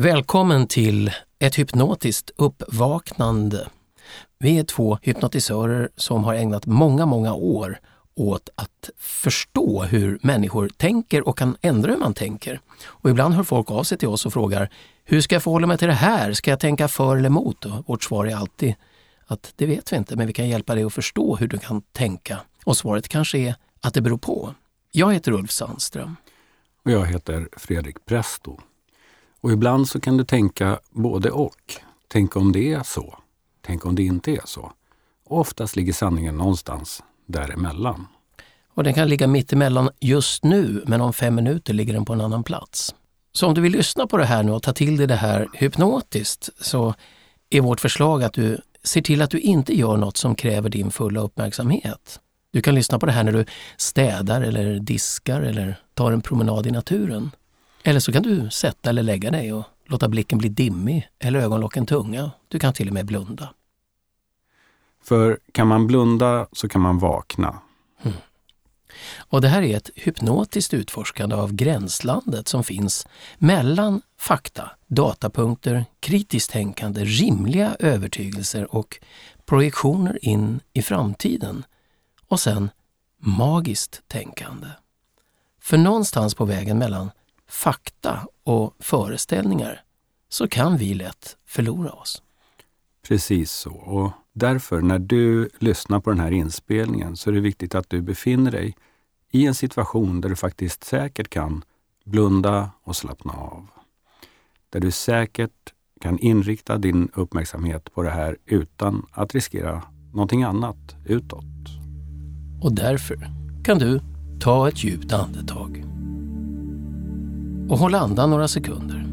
Välkommen till ett hypnotiskt uppvaknande. Vi är två hypnotisörer som har ägnat många, många år åt att förstå hur människor tänker och kan ändra hur man tänker. Och ibland hör folk av sig till oss och frågar hur ska jag förhålla mig till det här? Ska jag tänka för eller emot? Och vårt svar är alltid att det vet vi inte, men vi kan hjälpa dig att förstå hur du kan tänka. Och svaret kanske är att det beror på. Jag heter Ulf Sandström. Och jag heter Fredrik Presto. Och ibland så kan du tänka både och. Tänk om det är så. Tänk om det inte är så. Och oftast ligger sanningen någonstans däremellan. Och den kan ligga mitt emellan just nu, men om fem minuter ligger den på en annan plats. Så om du vill lyssna på det här nu och ta till dig det här hypnotiskt så är vårt förslag att du ser till att du inte gör något som kräver din fulla uppmärksamhet. Du kan lyssna på det här när du städar eller diskar eller tar en promenad i naturen. Eller så kan du sätta eller lägga dig och låta blicken bli dimmig eller ögonlocken tunga. Du kan till och med blunda. För kan man blunda så kan man vakna. Mm. Och Det här är ett hypnotiskt utforskande av gränslandet som finns mellan fakta, datapunkter, kritiskt tänkande, rimliga övertygelser och projektioner in i framtiden. Och sen magiskt tänkande. För någonstans på vägen mellan fakta och föreställningar så kan vi lätt förlora oss. Precis så. Och därför, när du lyssnar på den här inspelningen så är det viktigt att du befinner dig i en situation där du faktiskt säkert kan blunda och slappna av. Där du säkert kan inrikta din uppmärksamhet på det här utan att riskera någonting annat utåt. Och därför kan du ta ett djupt andetag och håll andan några sekunder.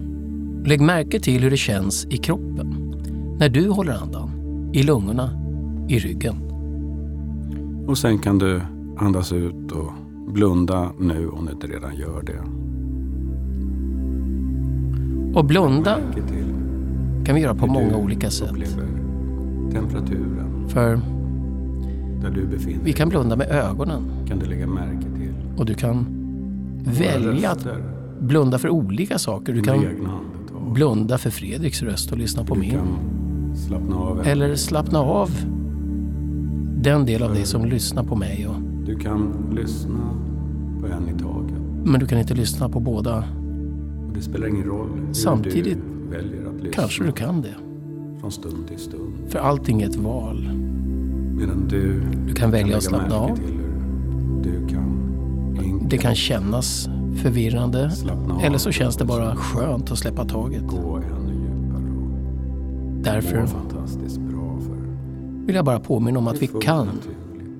Lägg märke till hur det känns i kroppen när du håller andan, i lungorna, i ryggen. Och sen kan du andas ut och blunda nu om du inte redan gör det. Och blunda kan vi göra på många olika sätt. Temperaturen. För där du befinner vi kan blunda med ögonen. Kan du lägga märke till. Och du kan välja att blunda för olika saker. Du kan blunda för Fredriks röst och lyssna på min. Slappna Eller slappna av den del av dig som lyssnar på mig. Och du kan lyssna på en i taget. Men du kan inte lyssna på båda. Det spelar ingen roll hur Samtidigt du väljer att lyssna. kanske du kan det. Från stund till stund. För allting är ett val. Medan du, du kan välja att slappna av. Du kan det kan kännas förvirrande. Eller så känns det bara skönt att släppa taget. Därför vill jag bara påminna om att vi kan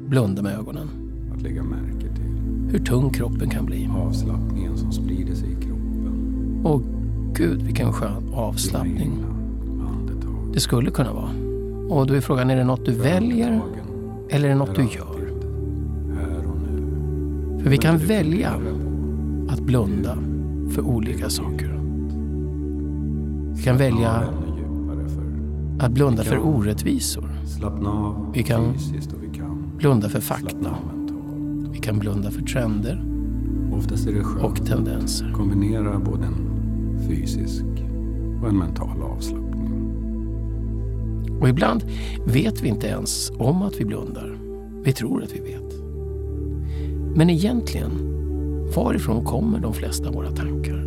blunda med ögonen. Hur tung kroppen kan bli. Avslappningen som sprider sig i kroppen. Och gud vilken skön avslappning. Det skulle kunna vara. Och då är frågan, är det något du väljer eller är det något du gör? För vi kan välja att blunda för olika saker. Vi kan välja att blunda för orättvisor. Vi kan blunda för fakta. Vi kan blunda för trender och tendenser. Kombinera både en fysisk och en mental avslappning. Och ibland vet vi inte ens om att vi blundar. Vi tror att vi vet. Men egentligen, varifrån kommer de flesta av våra tankar?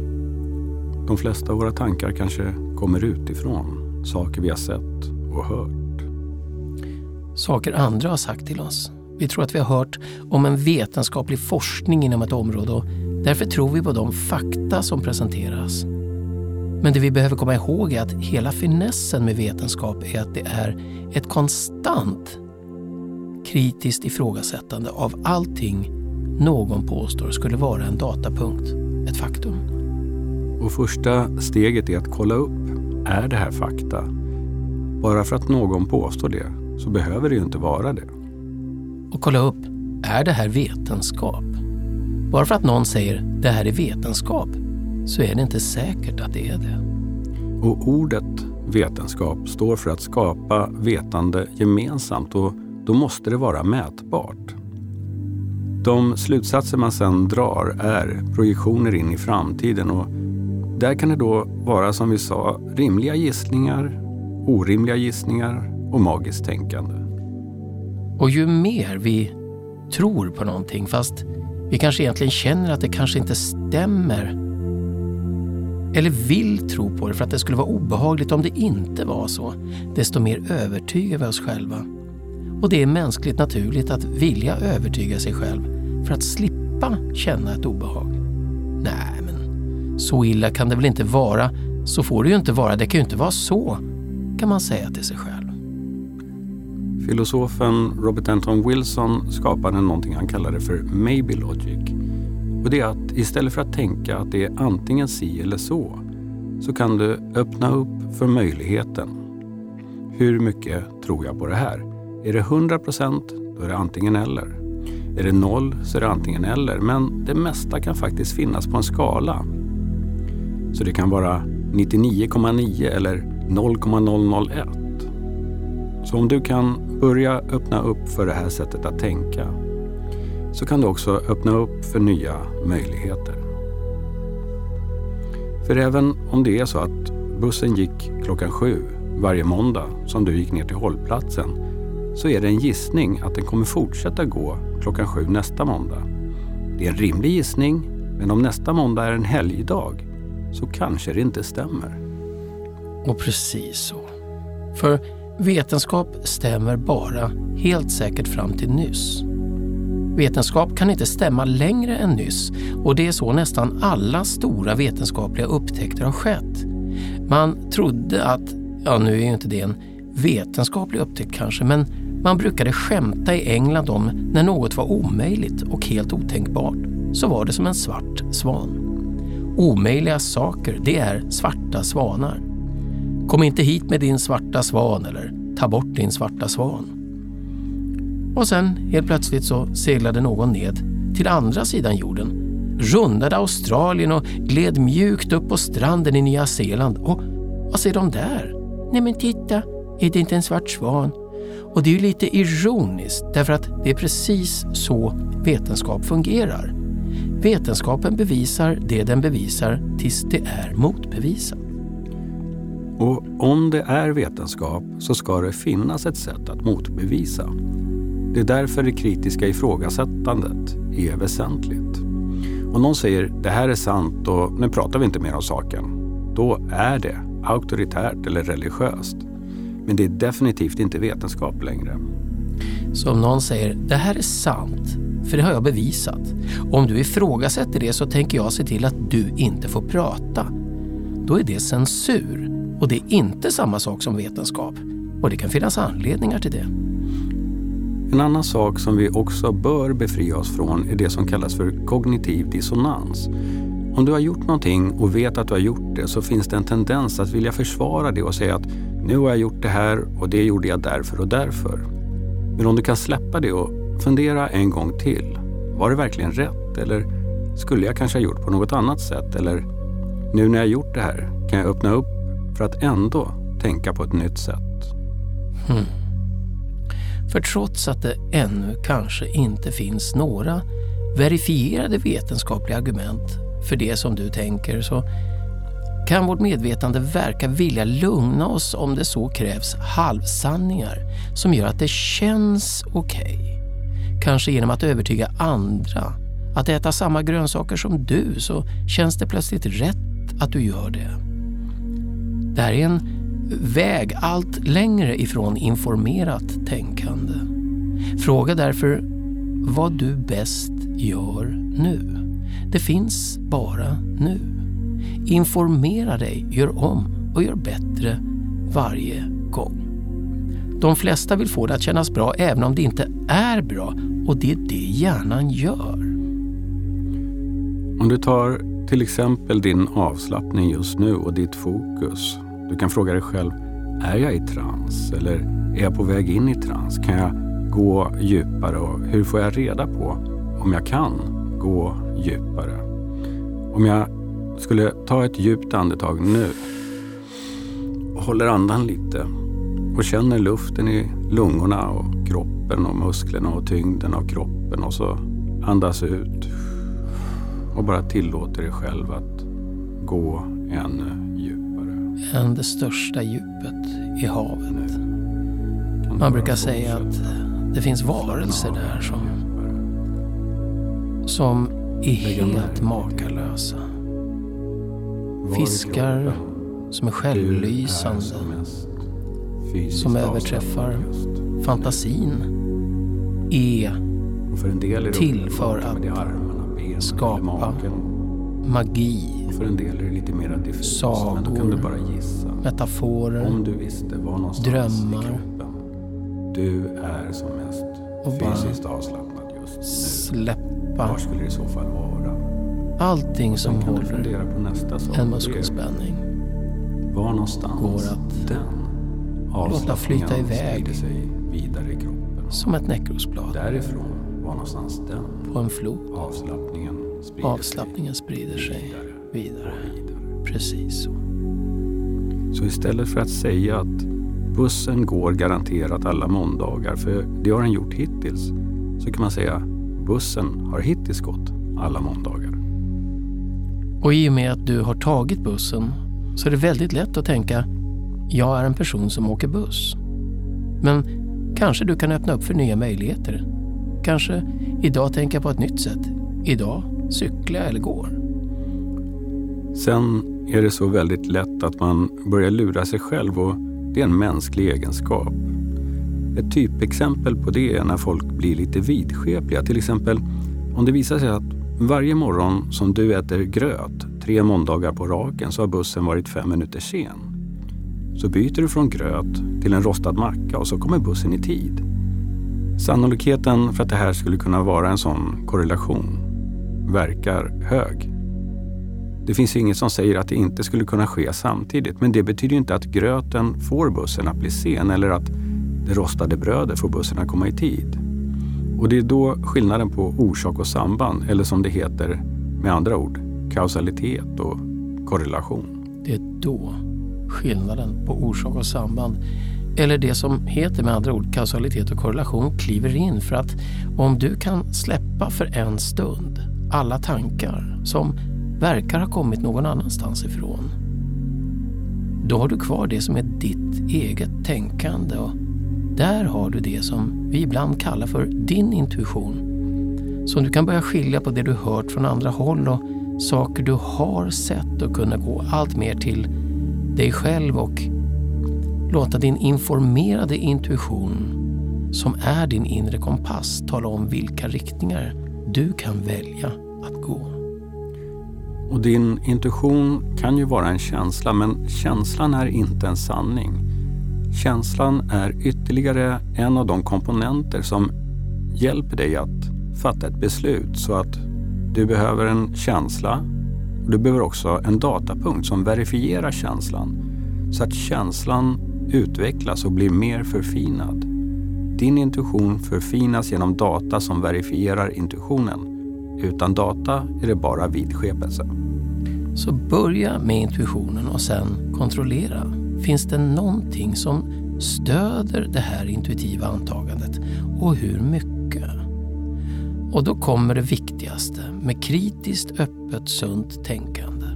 De flesta av våra tankar kanske kommer utifrån. Saker vi har sett och hört. Saker andra har sagt till oss. Vi tror att vi har hört om en vetenskaplig forskning inom ett område och därför tror vi på de fakta som presenteras. Men det vi behöver komma ihåg är att hela finessen med vetenskap är att det är ett konstant kritiskt ifrågasättande av allting någon påstår skulle vara en datapunkt, ett faktum. Och första steget är att kolla upp, är det här fakta? Bara för att någon påstår det så behöver det ju inte vara det. Och kolla upp, är det här vetenskap? Bara för att någon säger det här är vetenskap så är det inte säkert att det är det. Och ordet vetenskap står för att skapa vetande gemensamt och då måste det vara mätbart. De slutsatser man sedan drar är projektioner in i framtiden och där kan det då vara som vi sa rimliga gissningar, orimliga gissningar och magiskt tänkande. Och ju mer vi tror på någonting fast vi kanske egentligen känner att det kanske inte stämmer eller vill tro på det för att det skulle vara obehagligt om det inte var så, desto mer övertygar vi oss själva. Och det är mänskligt naturligt att vilja övertyga sig själv för att slippa känna ett obehag. Nej, men så illa kan det väl inte vara? Så får det ju inte vara. Det kan ju inte vara så, kan man säga till sig själv. Filosofen Robert Anton Wilson skapade någonting han kallade för maybe logic. Och det är att istället för att tänka att det är antingen si eller så, så kan du öppna upp för möjligheten. Hur mycket tror jag på det här? Är det 100 procent, då är det antingen eller. Är det noll så är det antingen eller. Men det mesta kan faktiskt finnas på en skala. Så det kan vara 99,9 eller 0,001. Så om du kan börja öppna upp för det här sättet att tänka så kan du också öppna upp för nya möjligheter. För även om det är så att bussen gick klockan sju varje måndag som du gick ner till hållplatsen så är det en gissning att den kommer fortsätta gå klockan sju nästa måndag. Det är en rimlig gissning, men om nästa måndag är en helgdag så kanske det inte stämmer. Och precis så. För vetenskap stämmer bara helt säkert fram till nyss. Vetenskap kan inte stämma längre än nyss och det är så nästan alla stora vetenskapliga upptäckter har skett. Man trodde att, ja nu är ju inte det en vetenskaplig upptäckt kanske, men man brukade skämta i England om när något var omöjligt och helt otänkbart, så var det som en svart svan. Omöjliga saker, det är svarta svanar. Kom inte hit med din svarta svan eller ta bort din svarta svan. Och sen helt plötsligt så seglade någon ned till andra sidan jorden, rundade Australien och gled mjukt upp på stranden i Nya Zeeland. Och vad ser de där? Nej men titta, är det inte en svart svan? Och det är ju lite ironiskt därför att det är precis så vetenskap fungerar. Vetenskapen bevisar det den bevisar tills det är motbevisat. Och om det är vetenskap så ska det finnas ett sätt att motbevisa. Det är därför det kritiska ifrågasättandet är väsentligt. Om någon säger det här är sant och nu pratar vi inte mer om saken, då är det auktoritärt eller religiöst. Men det är definitivt inte vetenskap längre. Så om någon säger det här är sant, för det har jag bevisat. Om du ifrågasätter det så tänker jag se till att du inte får prata. Då är det censur och det är inte samma sak som vetenskap. Och det kan finnas anledningar till det. En annan sak som vi också bör befria oss från är det som kallas för kognitiv dissonans. Om du har gjort någonting och vet att du har gjort det så finns det en tendens att vilja försvara det och säga att nu har jag gjort det här och det gjorde jag därför och därför. Men om du kan släppa det och fundera en gång till. Var det verkligen rätt? Eller skulle jag kanske ha gjort på något annat sätt? Eller nu när jag gjort det här, kan jag öppna upp för att ändå tänka på ett nytt sätt? Hmm. För trots att det ännu kanske inte finns några verifierade vetenskapliga argument för det som du tänker så kan vårt medvetande verka vilja lugna oss om det så krävs halvsanningar som gör att det känns okej. Okay. Kanske genom att övertyga andra att äta samma grönsaker som du så känns det plötsligt rätt att du gör det. Det här är en väg allt längre ifrån informerat tänkande. Fråga därför vad du bäst gör nu. Det finns bara nu. Informera dig, gör om och gör bättre varje gång. De flesta vill få det att kännas bra även om det inte är bra och det är det hjärnan gör. Om du tar till exempel din avslappning just nu och ditt fokus du kan fråga dig själv, är jag i trans eller är jag på väg in i trans? Kan jag gå djupare och hur får jag reda på om jag kan gå djupare? Om jag skulle ta ett djupt andetag nu och håller andan lite och känner luften i lungorna och kroppen och musklerna och tyngden av kroppen och så andas ut och bara tillåter dig själv att gå ännu djupare. än det största djupet i havet. Man brukar säga att det finns varelser där som, som är helt makalösa. Fiskar som är självlysande, som överträffar fantasin, är till för att skapa magi, Och för en del är det lite mer diffust. Men då kan Sagor. du bara gissa. metaforer Om du visste var någonstans Drömmar. i kroppen du är som mest Och fysiskt avslappnad just nu. släppa Var skulle det i så fall vara? Allting som håller en muskelspänning. Var någonstans går att den låta flyta iväg. sig vidare i kroppen. Som ett näckrosblad Därifrån, var någonstans den på en flod. avslappningen sprider Avslappningen sprider sig vidare vidare. vidare. Precis så. Så istället för att säga att bussen går garanterat alla måndagar, för det har den gjort hittills, så kan man säga bussen har hittills gått alla måndagar. Och i och med att du har tagit bussen så är det väldigt lätt att tänka jag är en person som åker buss. Men kanske du kan öppna upp för nya möjligheter. Kanske idag tänka på ett nytt sätt. Idag cyklar jag eller går. Sen är det så väldigt lätt att man börjar lura sig själv och det är en mänsklig egenskap. Ett typexempel på det är när folk blir lite vidskepliga. Till exempel om det visar sig att varje morgon som du äter gröt tre måndagar på raken så har bussen varit fem minuter sen. Så byter du från gröt till en rostad macka och så kommer bussen i tid. Sannolikheten för att det här skulle kunna vara en sån korrelation verkar hög. Det finns inget som säger att det inte skulle kunna ske samtidigt, men det betyder inte att gröten får bussen att bli sen eller att det rostade brödet får bussen att komma i tid. Och det är då skillnaden på orsak och samband, eller som det heter med andra ord, kausalitet och korrelation. Det är då skillnaden på orsak och samband, eller det som heter med andra ord kausalitet och korrelation, kliver in. För att om du kan släppa för en stund alla tankar som verkar ha kommit någon annanstans ifrån, då har du kvar det som är ditt eget tänkande och där har du det som vi ibland kallar för din intuition. Som du kan börja skilja på det du hört från andra håll och saker du har sett och kunna gå allt mer till dig själv och låta din informerade intuition som är din inre kompass tala om vilka riktningar du kan välja att gå. Och din intuition kan ju vara en känsla, men känslan är inte en sanning. Känslan är ytterligare en av de komponenter som hjälper dig att fatta ett beslut så att du behöver en känsla och du behöver också en datapunkt som verifierar känslan så att känslan utvecklas och blir mer förfinad. Din intuition förfinas genom data som verifierar intuitionen. Utan data är det bara vidskepelse. Så börja med intuitionen och sen kontrollera. Finns det någonting som stöder det här intuitiva antagandet och hur mycket? Och då kommer det viktigaste med kritiskt, öppet, sunt tänkande.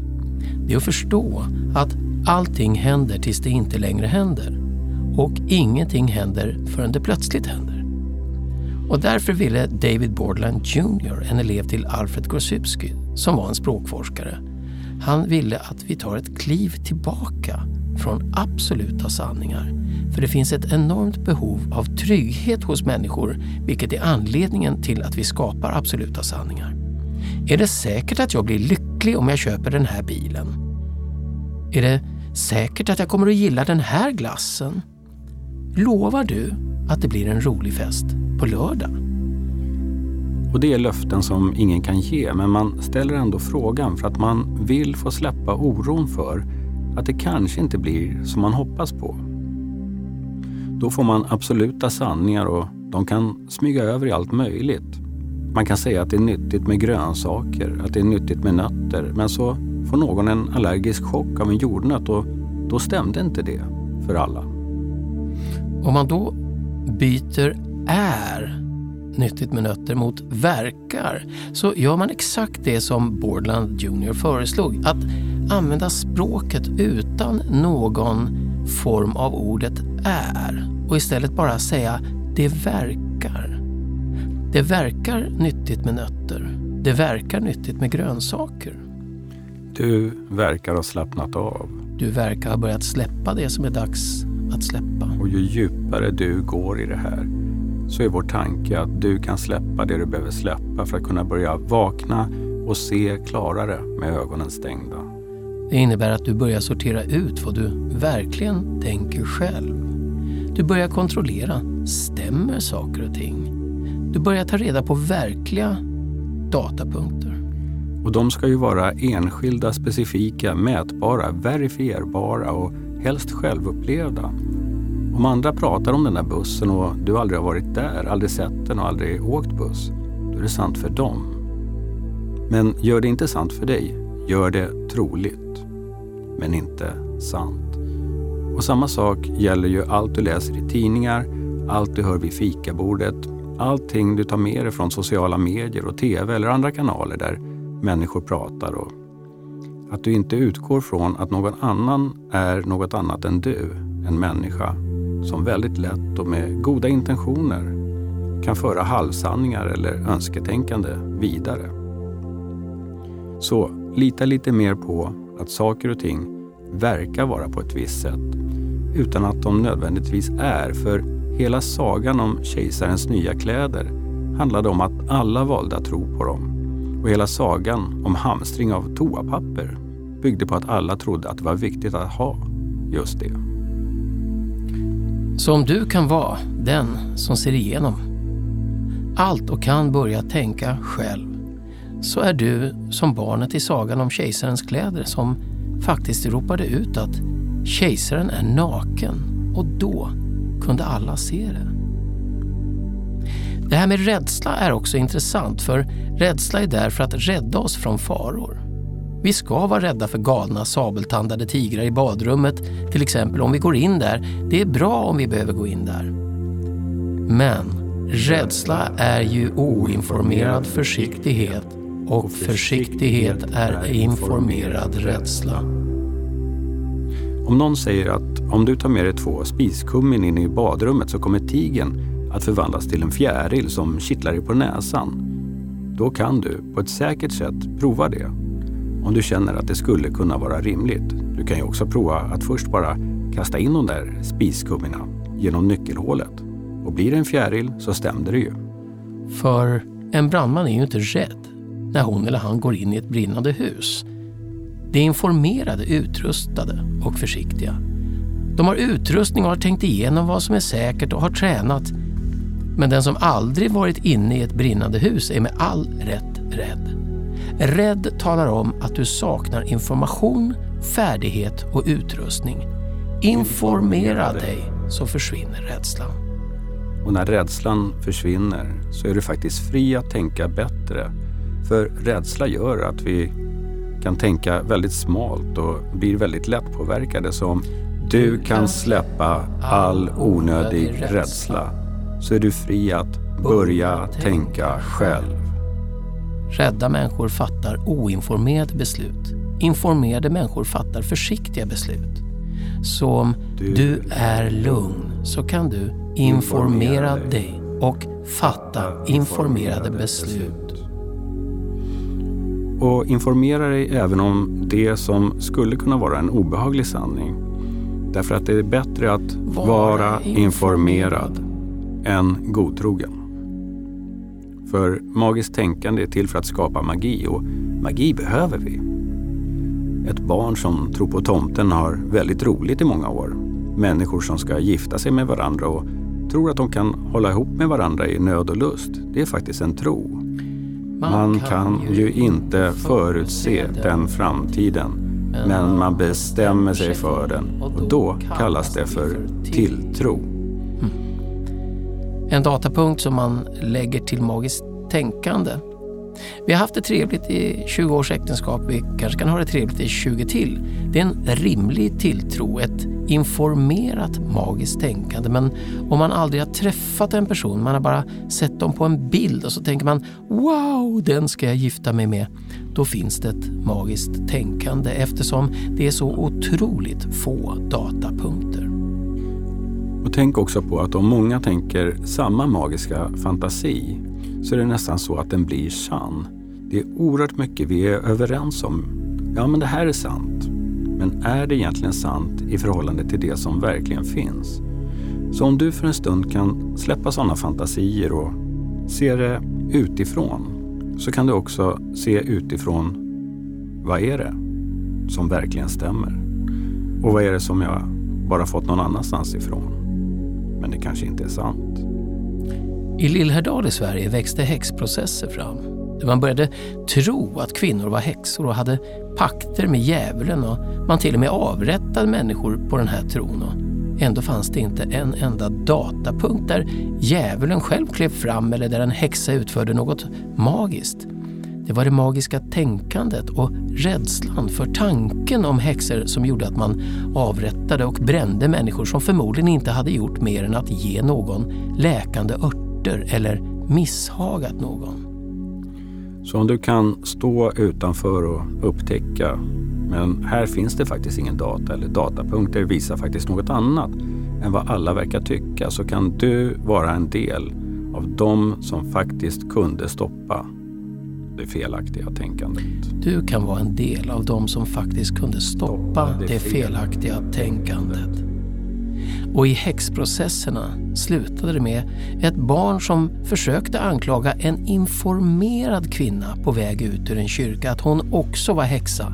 Det är att förstå att allting händer tills det inte längre händer. Och ingenting händer förrän det plötsligt händer. Och därför ville David Bordland Jr, en elev till Alfred Gorsybsky, som var en språkforskare, han ville att vi tar ett kliv tillbaka från absoluta sanningar. För det finns ett enormt behov av trygghet hos människor, vilket är anledningen till att vi skapar absoluta sanningar. Är det säkert att jag blir lycklig om jag köper den här bilen? Är det säkert att jag kommer att gilla den här glassen? Lovar du att det blir en rolig fest på lördag? Och det är löften som ingen kan ge, men man ställer ändå frågan för att man vill få släppa oron för att det kanske inte blir som man hoppas på. Då får man absoluta sanningar och de kan smyga över i allt möjligt. Man kan säga att det är nyttigt med grönsaker, att det är nyttigt med nötter, men så får någon en allergisk chock av en jordnöt och då stämde inte det för alla. Om man då byter är Nyttigt med nötter mot verkar så gör man exakt det som Borland Jr föreslog. Att använda språket utan någon form av ordet är och istället bara säga det verkar. Det verkar nyttigt med nötter. Det verkar nyttigt med grönsaker. Du verkar ha slappnat av. Du verkar ha börjat släppa det som är dags att släppa. Och ju djupare du går i det här så är vår tanke att du kan släppa det du behöver släppa för att kunna börja vakna och se klarare med ögonen stängda. Det innebär att du börjar sortera ut vad du verkligen tänker själv. Du börjar kontrollera, stämmer saker och ting? Du börjar ta reda på verkliga datapunkter. Och de ska ju vara enskilda, specifika, mätbara, verifierbara och helst självupplevda. Om andra pratar om den där bussen och du aldrig har varit där, aldrig sett den och aldrig åkt buss, då är det sant för dem. Men gör det inte sant för dig, gör det troligt, men inte sant. Och samma sak gäller ju allt du läser i tidningar, allt du hör vid fikabordet, allting du tar med dig från sociala medier och TV eller andra kanaler där människor pratar. Och att du inte utgår från att någon annan är något annat än du, en människa som väldigt lätt och med goda intentioner kan föra halvsanningar eller önsketänkande vidare. Så lita lite mer på att saker och ting verkar vara på ett visst sätt utan att de nödvändigtvis är. För hela sagan om kejsarens nya kläder handlade om att alla valde att tro på dem. Och hela sagan om hamstring av toapapper byggde på att alla trodde att det var viktigt att ha just det. Så om du kan vara den som ser igenom allt och kan börja tänka själv så är du som barnet i sagan om kejsarens kläder som faktiskt ropade ut att kejsaren är naken och då kunde alla se det. Det här med rädsla är också intressant för rädsla är där för att rädda oss från faror. Vi ska vara rädda för galna sabeltandade tigrar i badrummet, till exempel om vi går in där. Det är bra om vi behöver gå in där. Men rädsla är ju oinformerad försiktighet och försiktighet är informerad rädsla. Om någon säger att om du tar med dig två spiskummin in i badrummet så kommer tigen att förvandlas till en fjäril som kittlar dig på näsan. Då kan du på ett säkert sätt prova det. Om du känner att det skulle kunna vara rimligt. Du kan ju också prova att först bara kasta in de där spiskummina genom nyckelhålet. Och blir det en fjäril så stämde det ju. För en brandman är ju inte rädd när hon eller han går in i ett brinnande hus. De är informerade, utrustade och försiktiga. De har utrustning och har tänkt igenom vad som är säkert och har tränat. Men den som aldrig varit inne i ett brinnande hus är med all rätt rädd. Rädd talar om att du saknar information, färdighet och utrustning. Informera dig så försvinner rädslan. Och när rädslan försvinner så är du faktiskt fri att tänka bättre. För rädsla gör att vi kan tänka väldigt smalt och blir väldigt lättpåverkade som du kan släppa all onödig rädsla så är du fri att börja tänka själv. Rädda människor fattar oinformerade beslut. Informerade människor fattar försiktiga beslut. Så om du, du är lugn så kan du informera dig och fatta informerade beslut. Och informera dig även om det som skulle kunna vara en obehaglig sanning. Därför att det är bättre att vara informerad än godtrogen. För magiskt tänkande är till för att skapa magi och magi behöver vi. Ett barn som tror på tomten har väldigt roligt i många år. Människor som ska gifta sig med varandra och tror att de kan hålla ihop med varandra i nöd och lust. Det är faktiskt en tro. Man kan ju inte förutse den framtiden, men man bestämmer sig för den och då kallas det för tilltro. En datapunkt som man lägger till magiskt tänkande. Vi har haft det trevligt i 20 års äktenskap, vi kanske kan ha det trevligt i 20 till. Det är en rimlig tilltro, ett informerat magiskt tänkande men om man aldrig har träffat en person, man har bara sett dem på en bild och så tänker man ”Wow, den ska jag gifta mig med”, då finns det ett magiskt tänkande eftersom det är så otroligt få datapunkter. Och tänk också på att om många tänker samma magiska fantasi så är det nästan så att den blir sann. Det är oerhört mycket vi är överens om. Ja, men det här är sant. Men är det egentligen sant i förhållande till det som verkligen finns? Så om du för en stund kan släppa sådana fantasier och se det utifrån så kan du också se utifrån vad är det som verkligen stämmer? Och vad är det som jag bara fått någon annanstans ifrån? Men det kanske inte är sant. I Lillhärdal i Sverige växte häxprocesser fram. Där man började tro att kvinnor var häxor och hade pakter med djävulen och man till och med avrättade människor på den här tron. Och ändå fanns det inte en enda datapunkt där djävulen själv klev fram eller där en häxa utförde något magiskt. Det var det magiska tänkandet och rädslan för tanken om häxor som gjorde att man avrättade och brände människor som förmodligen inte hade gjort mer än att ge någon läkande örter eller misshagat någon. Så om du kan stå utanför och upptäcka, men här finns det faktiskt ingen data eller datapunkter visar faktiskt något annat än vad alla verkar tycka, så kan du vara en del av de som faktiskt kunde stoppa det felaktiga tänkandet. Du kan vara en del av de som faktiskt kunde stoppa det, felaktiga tänkandet. Och i häxprocesserna slutade det med ett barn som försökte anklaga en informerad kvinna på väg ut ur en kyrka att hon också var häxa.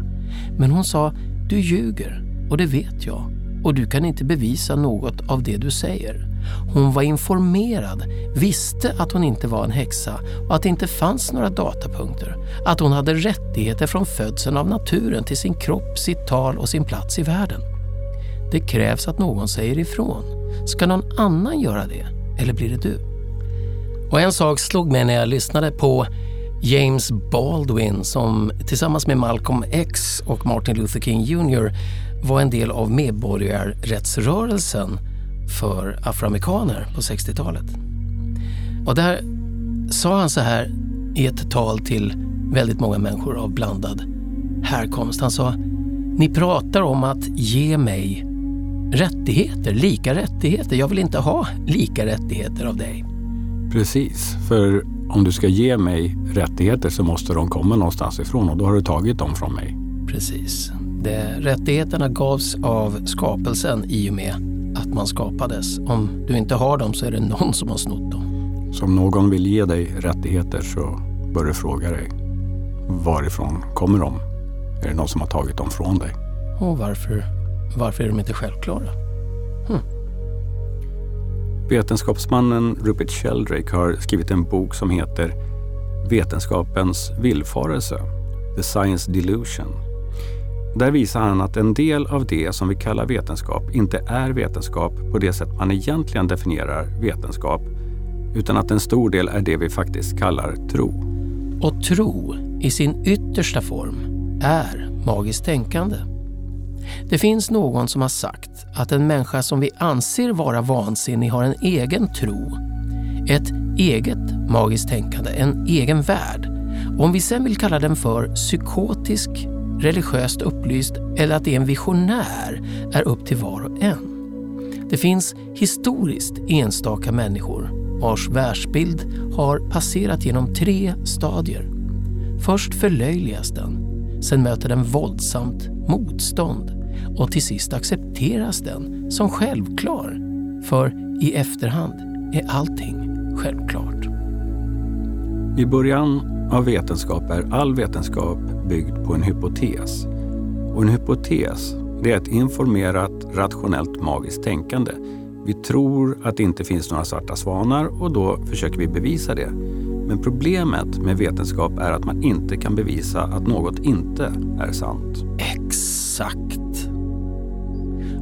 Men hon sa, du ljuger och det vet jag och du kan inte bevisa något av det du säger. Hon var informerad, visste att hon inte var en häxa och att det inte fanns några datapunkter. Att hon hade rättigheter från födseln av naturen till sin kropp, sitt tal och sin plats i världen. Det krävs att någon säger ifrån. Ska någon annan göra det? Eller blir det du? Och en sak slog mig när jag lyssnade på James Baldwin som tillsammans med Malcolm X och Martin Luther King Jr var en del av medborgarrättsrörelsen för afroamerikaner på 60-talet. Och där sa han så här i ett tal till väldigt många människor av blandad härkomst. Han sa, ni pratar om att ge mig rättigheter, lika rättigheter. Jag vill inte ha lika rättigheter av dig. Precis, för om du ska ge mig rättigheter så måste de komma någonstans ifrån och då har du tagit dem från mig. Precis. Det, rättigheterna gavs av skapelsen i och med man skapades. Om du inte har dem så är det någon som har snott dem. Så om någon vill ge dig rättigheter så bör du fråga dig varifrån kommer de? Är det någon som har tagit dem från dig? Och varför, varför är de inte självklara? Hm. Vetenskapsmannen Rupert Sheldrake har skrivit en bok som heter Vetenskapens villfarelse, The Science Delusion där visar han att en del av det som vi kallar vetenskap inte är vetenskap på det sätt man egentligen definierar vetenskap, utan att en stor del är det vi faktiskt kallar tro. Och tro, i sin yttersta form, är magiskt tänkande. Det finns någon som har sagt att en människa som vi anser vara vansinnig har en egen tro, ett eget magiskt tänkande, en egen värld. Om vi sen vill kalla den för psykotisk religiöst upplyst eller att det är en visionär är upp till var och en. Det finns historiskt enstaka människor vars världsbild har passerat genom tre stadier. Först förlöjligas den, sen möter den våldsamt motstånd och till sist accepteras den som självklar. För i efterhand är allting självklart. I början av vetenskap är all vetenskap byggd på en hypotes. Och en hypotes det är ett informerat, rationellt, magiskt tänkande. Vi tror att det inte finns några svarta svanar och då försöker vi bevisa det. Men problemet med vetenskap är att man inte kan bevisa att något inte är sant. Exakt.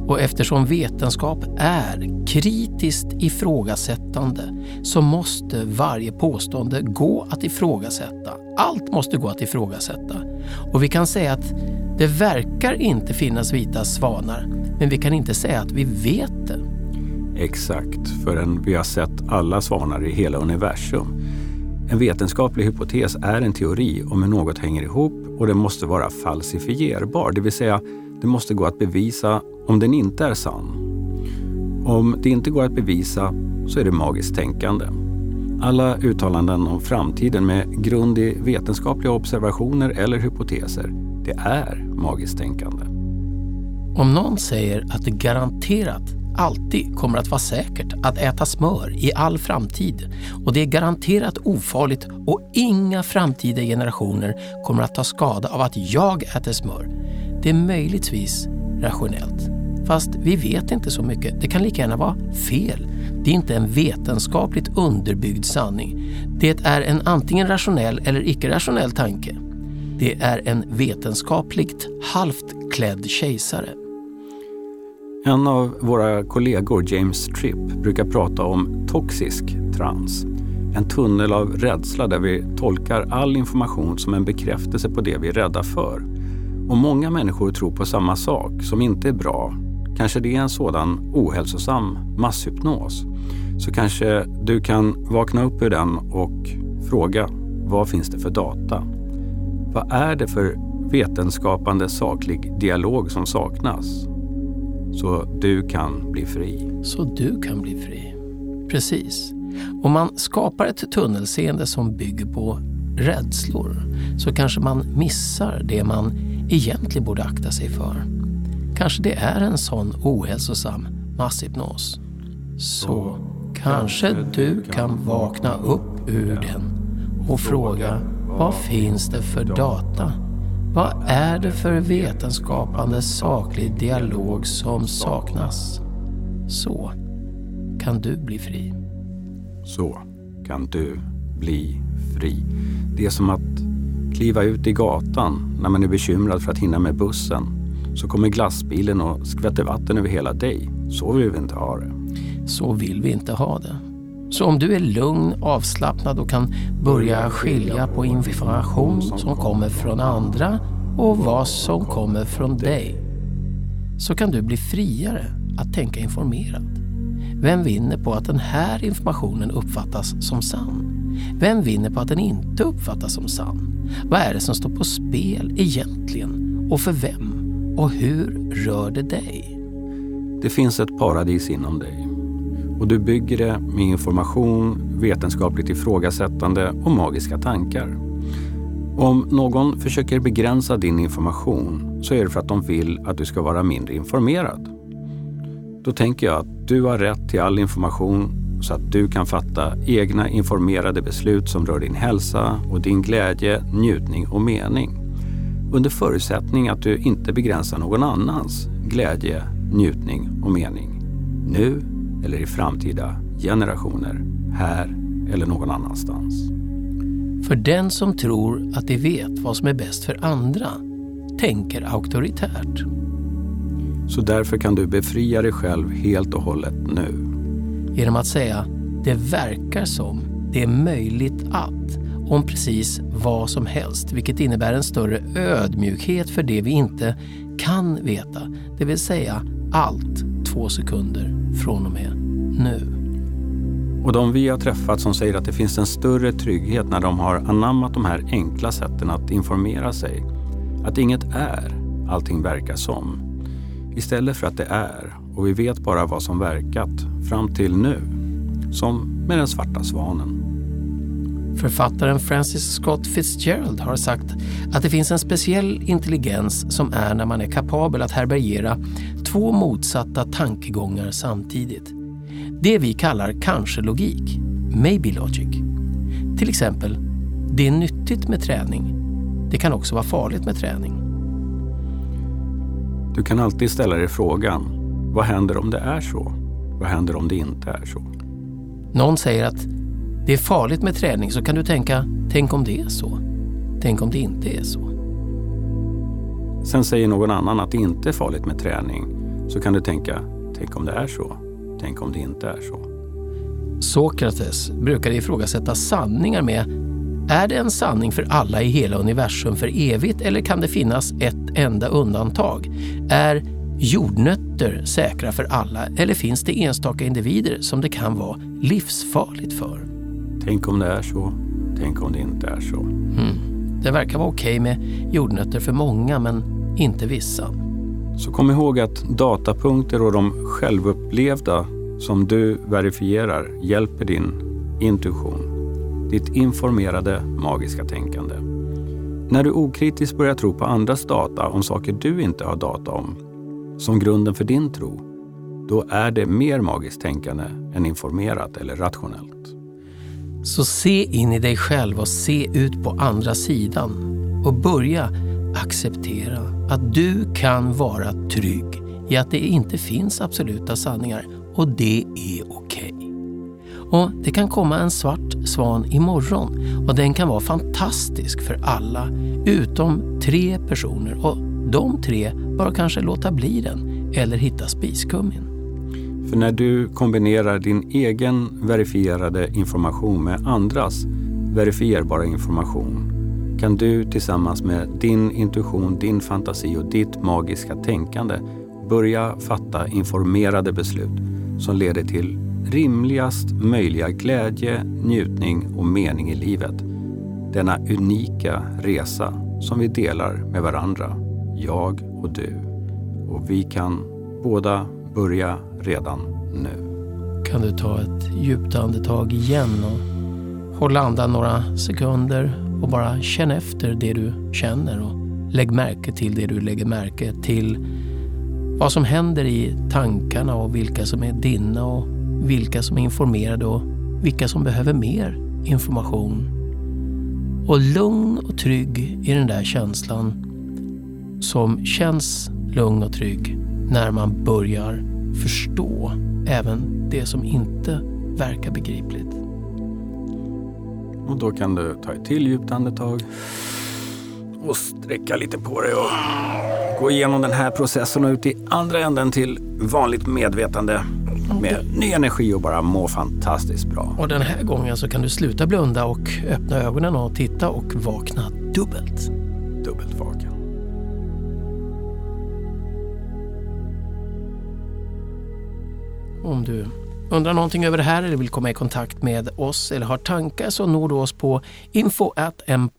Och eftersom vetenskap är kritiskt ifrågasättande så måste varje påstående gå att ifrågasätta. Allt måste gå att ifrågasätta. Och vi kan säga att Det verkar inte finnas vita svanar, men vi kan inte säga att vi vet det. Exakt, förrän vi har sett alla svanar i hela universum. En vetenskaplig hypotes är en teori om hur något hänger ihop och den måste vara falsifierbar, det vill säga det måste gå att bevisa om den inte är sann. Om det inte går att bevisa så är det magiskt tänkande. Alla uttalanden om framtiden med grund i vetenskapliga observationer eller hypoteser, det är magiskt tänkande. Om någon säger att det garanterat alltid kommer att vara säkert att äta smör i all framtid och det är garanterat ofarligt och inga framtida generationer kommer att ta skada av att jag äter smör. Det är möjligtvis rationellt. Fast vi vet inte så mycket. Det kan lika gärna vara fel. Det är inte en vetenskapligt underbyggd sanning. Det är en antingen rationell eller icke-rationell tanke. Det är en vetenskapligt halvt klädd kejsare. En av våra kollegor, James Tripp, brukar prata om toxisk trans. En tunnel av rädsla där vi tolkar all information som en bekräftelse på det vi är rädda för. Om många människor tror på samma sak som inte är bra, kanske det är en sådan ohälsosam masshypnos. Så kanske du kan vakna upp ur den och fråga, vad finns det för data? Vad är det för vetenskapande saklig dialog som saknas? Så du kan bli fri. Så du kan bli fri. Precis. Om man skapar ett tunnelseende som bygger på rädslor så kanske man missar det man egentligen borde akta sig för. Kanske det är en sån ohälsosam masshypnos. Så kanske du kan vakna upp ur den och fråga vad finns det för data? Vad är det för vetenskapande saklig dialog som saknas? Så kan du bli fri. Så kan du bli fri. Det är som att kliva ut i gatan när man är bekymrad för att hinna med bussen. Så kommer glassbilen och skvätter vatten över hela dig. Så vill vi inte ha det. Så vill vi inte ha det. Så om du är lugn, avslappnad och kan börja skilja på information som kommer från andra och vad som kommer från dig så kan du bli friare att tänka informerad. Vem vinner på att den här informationen uppfattas som sann? Vem vinner på att den inte uppfattas som sann? Vad är det som står på spel egentligen? Och för vem? Och hur rör det dig? Det finns ett paradis inom dig och du bygger det med information, vetenskapligt ifrågasättande och magiska tankar. Om någon försöker begränsa din information så är det för att de vill att du ska vara mindre informerad. Då tänker jag att du har rätt till all information så att du kan fatta egna informerade beslut som rör din hälsa och din glädje, njutning och mening. Under förutsättning att du inte begränsar någon annans glädje, njutning och mening. Nu eller i framtida generationer, här eller någon annanstans. För den som tror att de vet vad som är bäst för andra tänker auktoritärt. Så därför kan du befria dig själv helt och hållet nu. Genom att säga det verkar som, det är möjligt att, om precis vad som helst, vilket innebär en större ödmjukhet för det vi inte kan veta, det vill säga allt två sekunder från och med nu. Och de vi har träffat som säger att det finns en större trygghet när de har anammat de här enkla sätten att informera sig. Att inget är, allting verkar som. Istället för att det är och vi vet bara vad som verkat fram till nu. Som med den svarta svanen. Författaren Francis Scott Fitzgerald har sagt att det finns en speciell intelligens som är när man är kapabel att härbärgera två motsatta tankegångar samtidigt. Det vi kallar kanske-logik, maybe logic. Till exempel, det är nyttigt med träning. Det kan också vara farligt med träning. Du kan alltid ställa dig frågan, vad händer om det är så? Vad händer om det inte är så? Någon säger att det är farligt med träning så kan du tänka, tänk om det är så? Tänk om det inte är så? Sen säger någon annan att det inte är farligt med träning. Så kan du tänka, tänk om det är så? Tänk om det inte är så? Sokrates brukade ifrågasätta sanningar med är det en sanning för alla i hela universum för evigt eller kan det finnas ett enda undantag? Är jordnötter säkra för alla eller finns det enstaka individer som det kan vara livsfarligt för? Tänk om det är så. Tänk om det inte är så. Mm. Det verkar vara okej med jordnötter för många men inte vissa. Så kom ihåg att datapunkter och de självupplevda som du verifierar hjälper din intuition, ditt informerade magiska tänkande. När du okritiskt börjar tro på andras data om saker du inte har data om, som grunden för din tro, då är det mer magiskt tänkande än informerat eller rationellt. Så se in i dig själv och se ut på andra sidan och börja acceptera att du kan vara trygg i att det inte finns absoluta sanningar och det är okej. Okay. Och Det kan komma en svart svan imorgon och den kan vara fantastisk för alla utom tre personer och de tre bara kanske låta bli den eller hitta spiskummin. För när du kombinerar din egen verifierade information med andras verifierbara information kan du tillsammans med din intuition, din fantasi och ditt magiska tänkande börja fatta informerade beslut som leder till rimligast möjliga glädje, njutning och mening i livet. Denna unika resa som vi delar med varandra, jag och du. Och vi kan båda börja redan nu. Kan du ta ett djupt andetag igen och hålla andan några sekunder och bara känn efter det du känner och lägg märke till det du lägger märke till. Vad som händer i tankarna och vilka som är dina och vilka som är informerade och vilka som behöver mer information. Och lugn och trygg i den där känslan som känns lugn och trygg när man börjar förstå även det som inte verkar begripligt. Och då kan du ta ett till djupt andetag och sträcka lite på dig och gå igenom den här processen och ut i andra änden till vanligt medvetande med ny energi och bara må fantastiskt bra. Och den här gången så kan du sluta blunda och öppna ögonen och titta och vakna dubbelt. Dubbelt vaken. Om du undrar någonting över det här eller vill komma i kontakt med oss eller har tankar så når du oss på info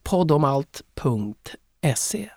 poddomalt.se